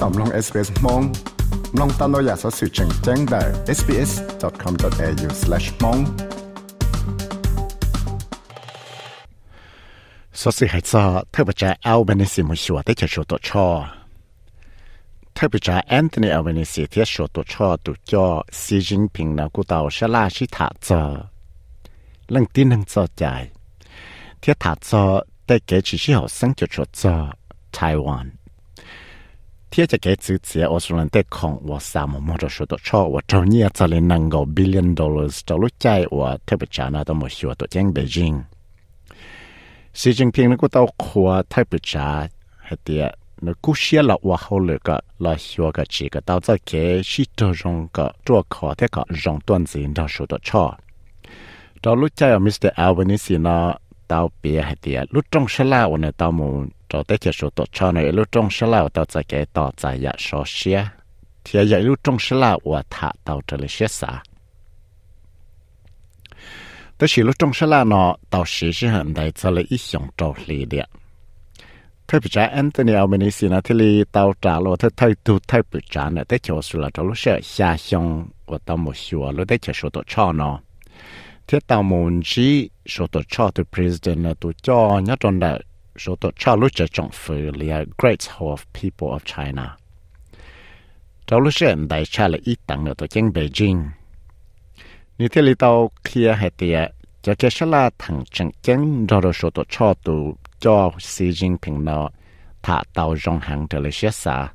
ตอมลอง SBS มองลองตามเราอยากสอสื่อแจ้งแจ้งได้ sbs.com.au/mong สอสื่อให้ซอเธอประจาเอาเบนิสิมุชัวได้จะชัวตัวชอเธอประจาแอนโทนีเอาเบนิสิที่ชัวตัวชอตุจ่อซีจิงพิงนากูเตาชลาชิถาจอเรื่องที่นั่งจอใจเที่ถาจอได้เกจิชิหอสังจุดชัวจอไต้หวัน 贴着给自己，我说人在空，我啥么么着说的错，我周年这里能够 billion dollars 走路在我特别讲那都没学到讲北京。习近平那个到夸特别讲，还得那故事了我后来个来学个几个到这给是这种个做考这个让段子人说的错。到路在 Mr. Albanese 呢，到别还得路中是啦，我呢到门。 Cho tới chỉ số tổ cho này, lúc trong sẽ là tao chạy cái tao tại ya số xe thì ya lúc trong sẽ là và thả tao trở lại xe xa tới chỉ lúc trong sẽ là nó, tao sĩ sẽ hình đại cho lại ít dòng trâu lì địa. Thay bị trả Anthony Albanese nó thì tao trả lo thay thay tu thay bị trả này tới chỗ số là trâu lúc sẽ xa xong và tao một số lúc tới chỉ số tổ cho nó. Thế tao muốn chỉ số tổ cho từ president là tụ cho nhất trong đại số tổ cha lúc cho trọng phủ là Great Hall of People of China. Trong lúc hiện đại cha là ít tặng ở tổ chức Beijing. Như thế lý tàu kia hệ tìa, cho cái sẽ là thằng chẳng chân rồi đồ số tổ cho tù cho Xi Jinping nó thả tàu rong hàng trở lại xe xa.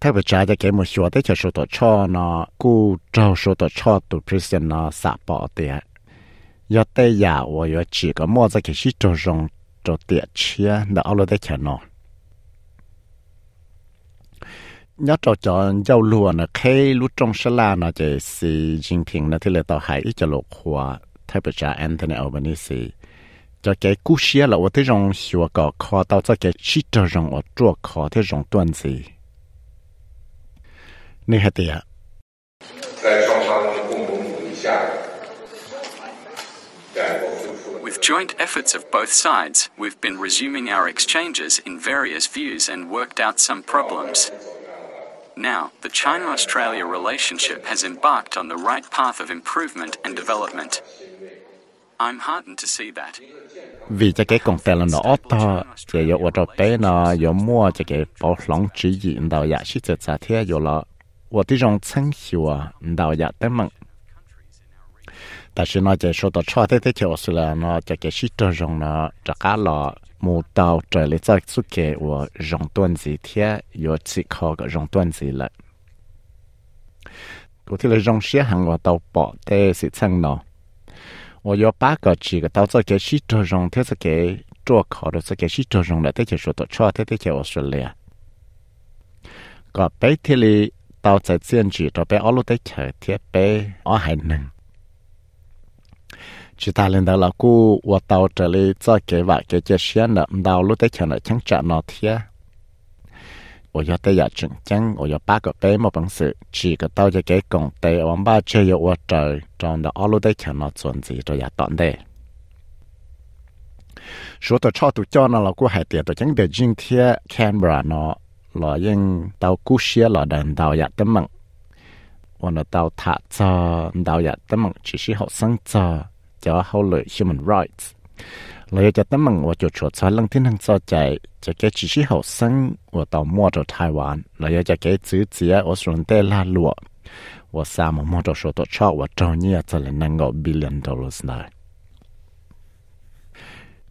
Thế bởi trả cho cái một số tới cho số tổ cho nó, cú trâu số tổ cho tù president nó xả bỏ tìa. 要得呀，我有几个帽子给西着上，做点钱，那阿罗得钱咯。要着讲要路呢，开路中是烂，那就是今天那天来到海一只路话，特别是 Anthony Albanese，就给故事了。我得用学个考到这个西着上，我做考这种段子，你得呀？在双方共同努力下。joint efforts of both sides, we've been resuming our exchanges in various views and worked out some problems. Now, the China Australia relationship has embarked on the right path of improvement and development. I'm heartened to see that. Vì cái công ở trong nó mua cái lòng chỉ xa thế ở chân à, tế mạng 但是呢，就说到差的的就是了，那，这个是这种呢，这个了，木到这里再做给我用段子贴，有几考个用段子了。我听了用些行我到报的是称呢，我有八个几个到这个是这种，这是给做考的这个是这种了，这就说到差的的就我说了。个白天里到在建筑这边，我路的车贴白，我还能。chỉ ta lên đó là cô và tàu trở lại cho kế vạ kế chế xuyên là đào lúc tới chẳng là chẳng trả nó thế ở giờ tới giờ chừng chăng ở giờ ba cái bé mà bằng sự, chỉ có tàu cho cái công tế ở ba chơi ở ở trời trong đó ở lúc tới chẳng nó chuẩn gì rồi giờ tận đây số tàu cho tụi cho nó là cô hải tiệt tụi chẳng để riêng thế Canberra nó là những tàu cú xe là đàn tàu giờ tới mặn. 我呢到他这到也得问，只是好生这。cho hậu lợi human rights. Lời cho tấm bằng và cho cho cho lăng thiên hăng cho chạy cho cái chỉ sĩ hậu sinh và tàu mua cho Thái Lan. Lời cho cái chữ chỉ ở Australia tê la lụa và sao mà mua cho số tổ cho và cho nhia cho lên năng ngộ billion dollars này.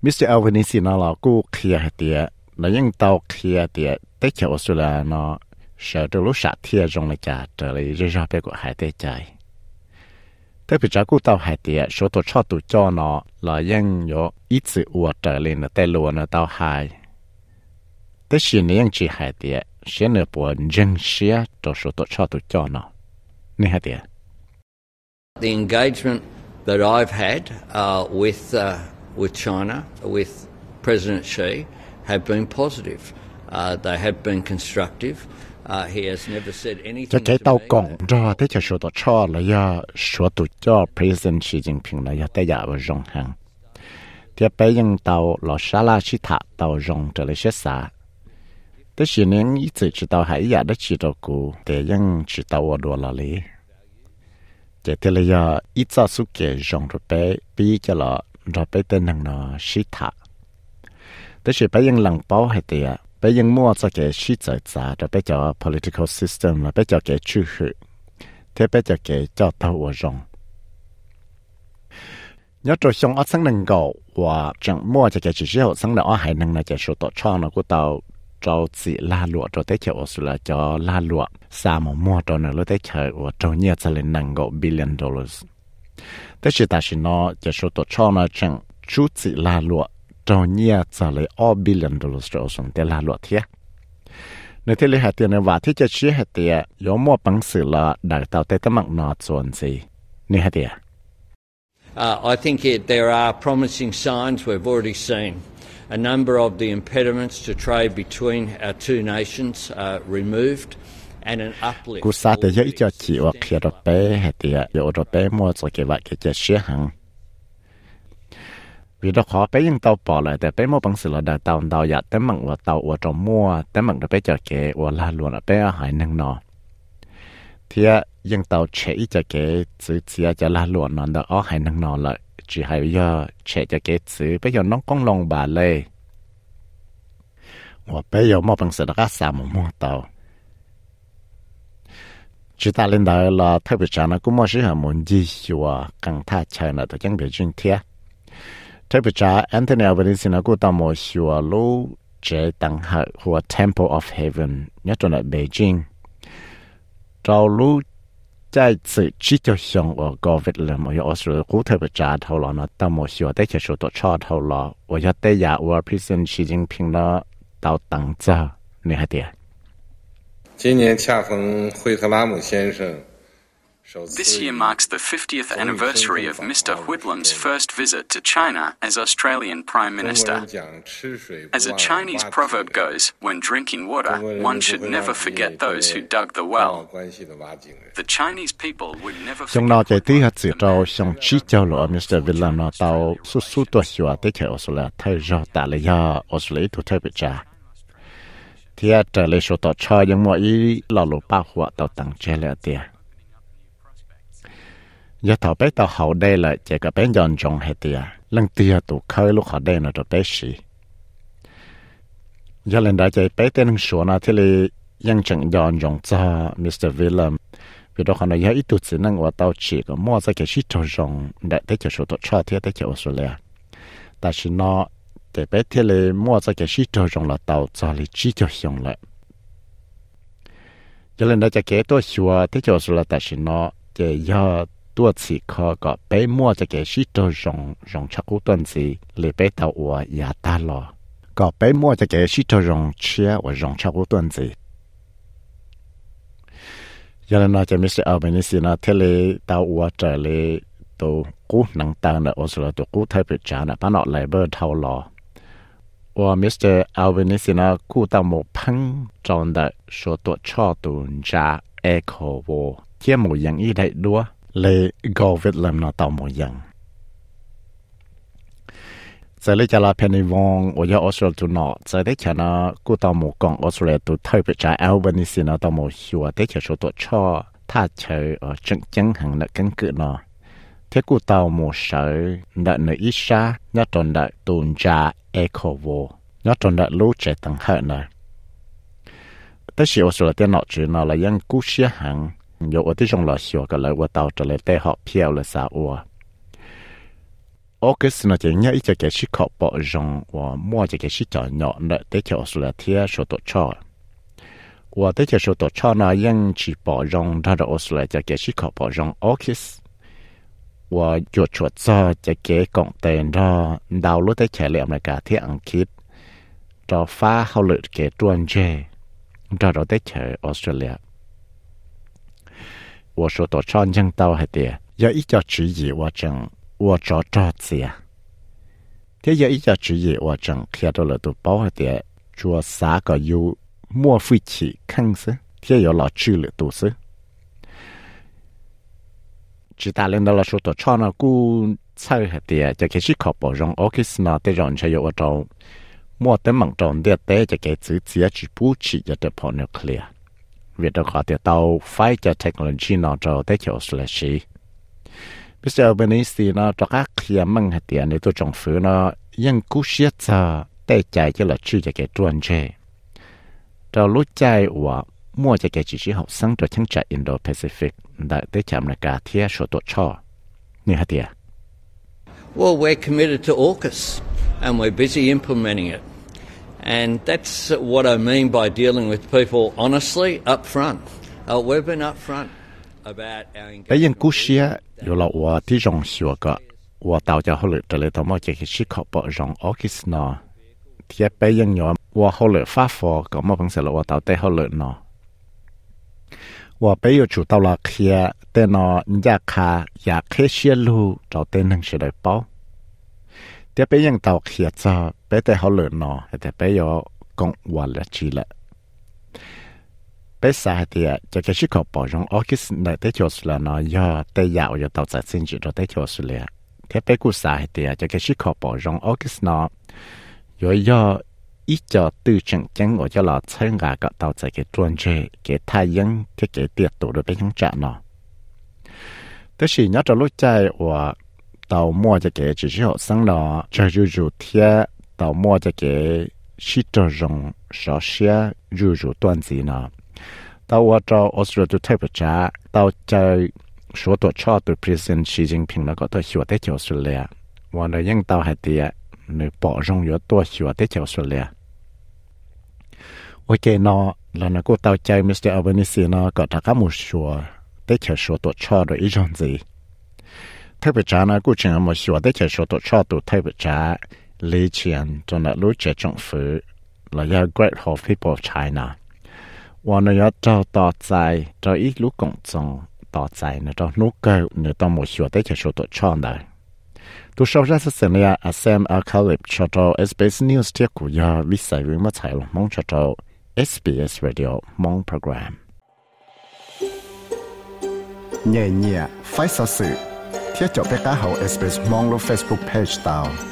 Mr. Albanese nó là cô kia hạt tiệt, nó những tàu kia tiệt, tới cho Australia nó sợ trâu lúc sạt thiệt rong là chả trở lại rơi ra bé của hải tê chạy tới bị trái cú tàu hải tê số tổ cho tụ cho nó là ยัง có ít sự uổng trở lên là tê lùa nó tàu hải tới xin này ยัง chỉ hải tê xin nữa buồn dân xía cho số tổ cho tụ cho nó nè hải tê The engagement that I've had uh, with uh, with China, with President Xi, have been positive. Uh, they have been constructive cho tàu cổng ra thế cho số tổ cho là ya số president Xi Jinping là ya tay ya hàng. Thì bây giờ tàu lò xa la chỉ thả tàu rong trở lại xét xa thế chỉ nên chỉ chỉ tàu hải ya đó chỉ tàu cũ để ยัง chỉ tàu ở đồ là lý. Chạy thế là ya ít ra suốt kề rong rồi bé bi cho lọ rồi bé tên năng nó chỉ thả thế chỉ bây giờ bao hay tiền เลยอีจะสุเกจงรไปปีจะละรไปเต้นนังนอชิตาแต่สิ่งไปยังหลังเป้าให้เตียไปยังมั่วจะเกชิใจจ้าจะไปจอ political system ไปจอเกชื่อหือเทไปจอเกจอตัวจง nhớ rồi xong ở sáng nâng gạo và chẳng mua cho cái chỉ riêng sáng nào ở hải nâng này chỉ số tổ cho nó của tàu cho chỉ la lụa cho tới chợ sự là cho la lụa xa mà mua cho nó lúc tới chợ và cho nhiều cho lên nâng gạo billion dollars thế chỉ ta chỉ nó chỉ số tổ cho nó chẳng chú chỉ la cho nhiều cho lên all billion dollars cho xuống tới la lụa thiệt nếu thế lấy hạt tiền này và thế chỉ chỉ hạt tiền 有 mua bằng sự là đại tàu tới tấm mạng nó chuẩn gì nè hạt tiền Uh, I think it, there are promising signs we've already seen. A number of the impediments to trade between our two nations are removed and an uplift. cú sa te yo cho chi wa khia ro pe he te yo ro pe mo cho wa ke che she hang vì đó khó bé yên tàu bỏ lại, để bé mua bằng sự là đào tàu đào dạ té mặn là tàu, ở trong mua té mặn là bé chờ kế ở là luôn là bé ở hải năng nọ. Thì yên tàu chế chờ kế chữ chỉ cho là luôn nó ở hải năng nọ lại chỉ hay giờ chế chờ kế chữ, bây giờ nó con lòng bà lê. Và bây giờ mua bằng sự là cá sao mà mua tàu. Chỉ ta lên đời là thay vì cho nó cũng mua sự hàng muốn gì chùa càng tha chơi là tôi chẳng biết chuyện thiệt 特别查 Anthony Albanese 等下 Temple of Heaven，你转北京，走路在此直接上我告别了，没有我说古特别查头了呢，大摩修啊，得去说到查头了，我要得呀，我尔皮森习近平了到等着你还得。今年恰逢惠特拉姆先生。This year marks the 50th anniversary of Mr. Whitlam's first visit to China as Australian Prime Minister. As a Chinese proverb goes, when drinking water, one should never forget those who dug the well. The Chinese people would never forget. Yang chạy tí hạt sữa trâu xong chi châu lộ Mr. Whitlam nó tàu su su tua xua tế chạy thay rõ tạ thu thay bị trả. giờ thọ bé tao hậu đây là chạy cả bé nhon tròn hết tiệt lần tiệt tụ khơi lúc họ đây là cho bé xì. Giờ lần đó chạy bé tên số na thế là ยัง chẳng nhon tròn cho Mr Willem. Vì đó họ nói ít tuổi chỉ năng của tao chỉ có mua ra cái shit tròn tròn để thấy cái số tụ cho thế thấy cái Australia. Ta chỉ nó để bé thế là mua ra cái shit tròn tròn là tao cho là chỉ cho hiong lại giờ lần đó chạy kế tôi xua thế cho Australia, ta chỉ nó để giờ tua chỉ khó có bé mua ra cái shit cho rong rong chắc cú tuần gì để bé tao ủa ya ta lo có bé mua ra cái shit cho rong chia và rong chắc cú tuần gì giờ là nói cho Mr. Albanese nó thế là tao uo trở lại tụ cú năng tăng là Australia tụ cú thay bị trả là bán nọ lại bơ thâu lò và Mr. Albanese nó cú tao một phăng trong đại số tổ cho tụ trả echo vô chia một dạng ý đại đua lệ go Việt làm nó tao một dạng giờ lấy cho là penny vong ở ở Australia tụ nọ giờ đấy cho nó cú tao một con Australia tụ thay bị trả Albanese nó tao một xua đấy cho số tổ cho ta chơi ở chân chân hàng là căn cứ nó thế cú tao một sở đợi nơi ít xa nhớ tròn đợi tuần tra eco vô nhớ tròn đợi lũ trẻ tăng hệ này tới sự Australia tên nọ chữ nó là dân cú xia hàng dù ở tới trong lò xua cái lời của tao trở lại tê họ phiêu là sao ua เลยก็เวทลำนาต่อมยังจะเลยจะลาเพนิวองโอยาออสเตรเลียตุนอจะได้ฉันนะกูต่อมกองออสเตรเลียตุเทยไปจ่าเอลเบนิสินะต่อมหัวได้เขียนตัวช่อถ้าเชยอจังจังหังนักกันเกิดนอเทกูต่อมเยนักเนอิชานักตอนนักตุนจาเอโคโวนักตอนนักรู้ใจต่างหากนะแต่สิออสเตรเลียนอจือนอละยังกูเสียหัง 到还的， 要一家职业我正我找找子呀，这要一家职业我正看到了都包还的，做三个有。mua phi chỉ khăn sứ thế giờ là chữ lệ tổ sứ chỉ ta lên đó là số tổ cho nó cú chơi hạt tiền cho cái chiếc khẩu bảo rong ở cái nó để rong chơi ở trong mua tới mảng tròn địa tế cho cái chữ chia chỉ bù chỉ cho được phổ nuclear việc đó có thể tàu phải cho technology nó cho tới chỗ là gì bây giờ bên này thì nó cho các kia mang hạt tiền để tôi trồng phủ nó ยังกูเสียจะได้ใจจะละชื่อจะแกจวนเจเรารู้ใจว่ามั่วจะแกจีจีหกสังตัวทั้งจากอินโดแปซิฟิกได้ได้จำในการเที่ยวชตัวชอนี่ฮะเดีย Well, we're committed to AUKUS and we're busy implementing it. And that's what I mean by dealing with people honestly, up front. Uh, we've been up front about our engagement. Kushia, you lot were Tijong Shuaka, what out your holy Teletoma Jekishiko, but Jean Okisna. Tia paying your war holy far for, come up and sell what out their holy no. 我被有主到了开，但呢，人家看也开些路，找点能学来包。 คิสนอที่ไปยังยอมว่าเขาเลยฟ้าฟอก็มาพังเสร็จแล้วว่าเต่าแต่เขาเลยนอว่าไปอยู่จุดเต่าละเคลียแต่นออยากคาอยากเคเชียลูเจ้าเต้นหนึ่งเฉยเป้าเดี๋ยวไปยังเต่าเคลียจะไปแต่เขาเลยนอแต่ไปอยู่กงวันละชีละ bây giờ thì cho cái chiếc hộp bảo trong office này tới chỗ là nó do tới dạo giờ tàu giải sinh chỉ cho tới chỗ là thế bây giờ sai thì cho cái chiếc hộp bảo trong office nó rồi do ít cho tư chứng chứng của cho là chân gà cái tàu tàu mua cho cái chỉ cho sang đó cho dù dù thiệt tàu cái chỉ cho dùng sợ xe dù dù toàn gì nọ tàu ở cho Australia tụ thay bữa trà tàu chơi số tổ cho tụ President Xi Jinping nó có tổ hiệu tế cho Australia và nó ยัง tàu hay tiệt nó bỏ rong yếu tổ hiệu tế cho Australia ok nó là nó cô tàu chơi Mr Albanese nó có thắc mắc một số tế cho số tổ cho rồi ý gì 特别查呢，古前我说的才说到超度特别查，以前做那路解政府，来要 grateful people of China。我呢要找到在这一路公众到在呢到路口呢到我说的才说到超呢。都说这是什么呀？Sam Alkalib 说到 SBS News 的古呀，为啥为么才了？蒙说到 SBS Radio 蒙 program。nhẹ nhẹ phải sao sự ด้ตัวชาวราชเสนียอาเซมอาคาลิปชาวเอสบีเอสนิวส์เที่ยกุยาวิสัยวิมาถ่ายลงมองชาว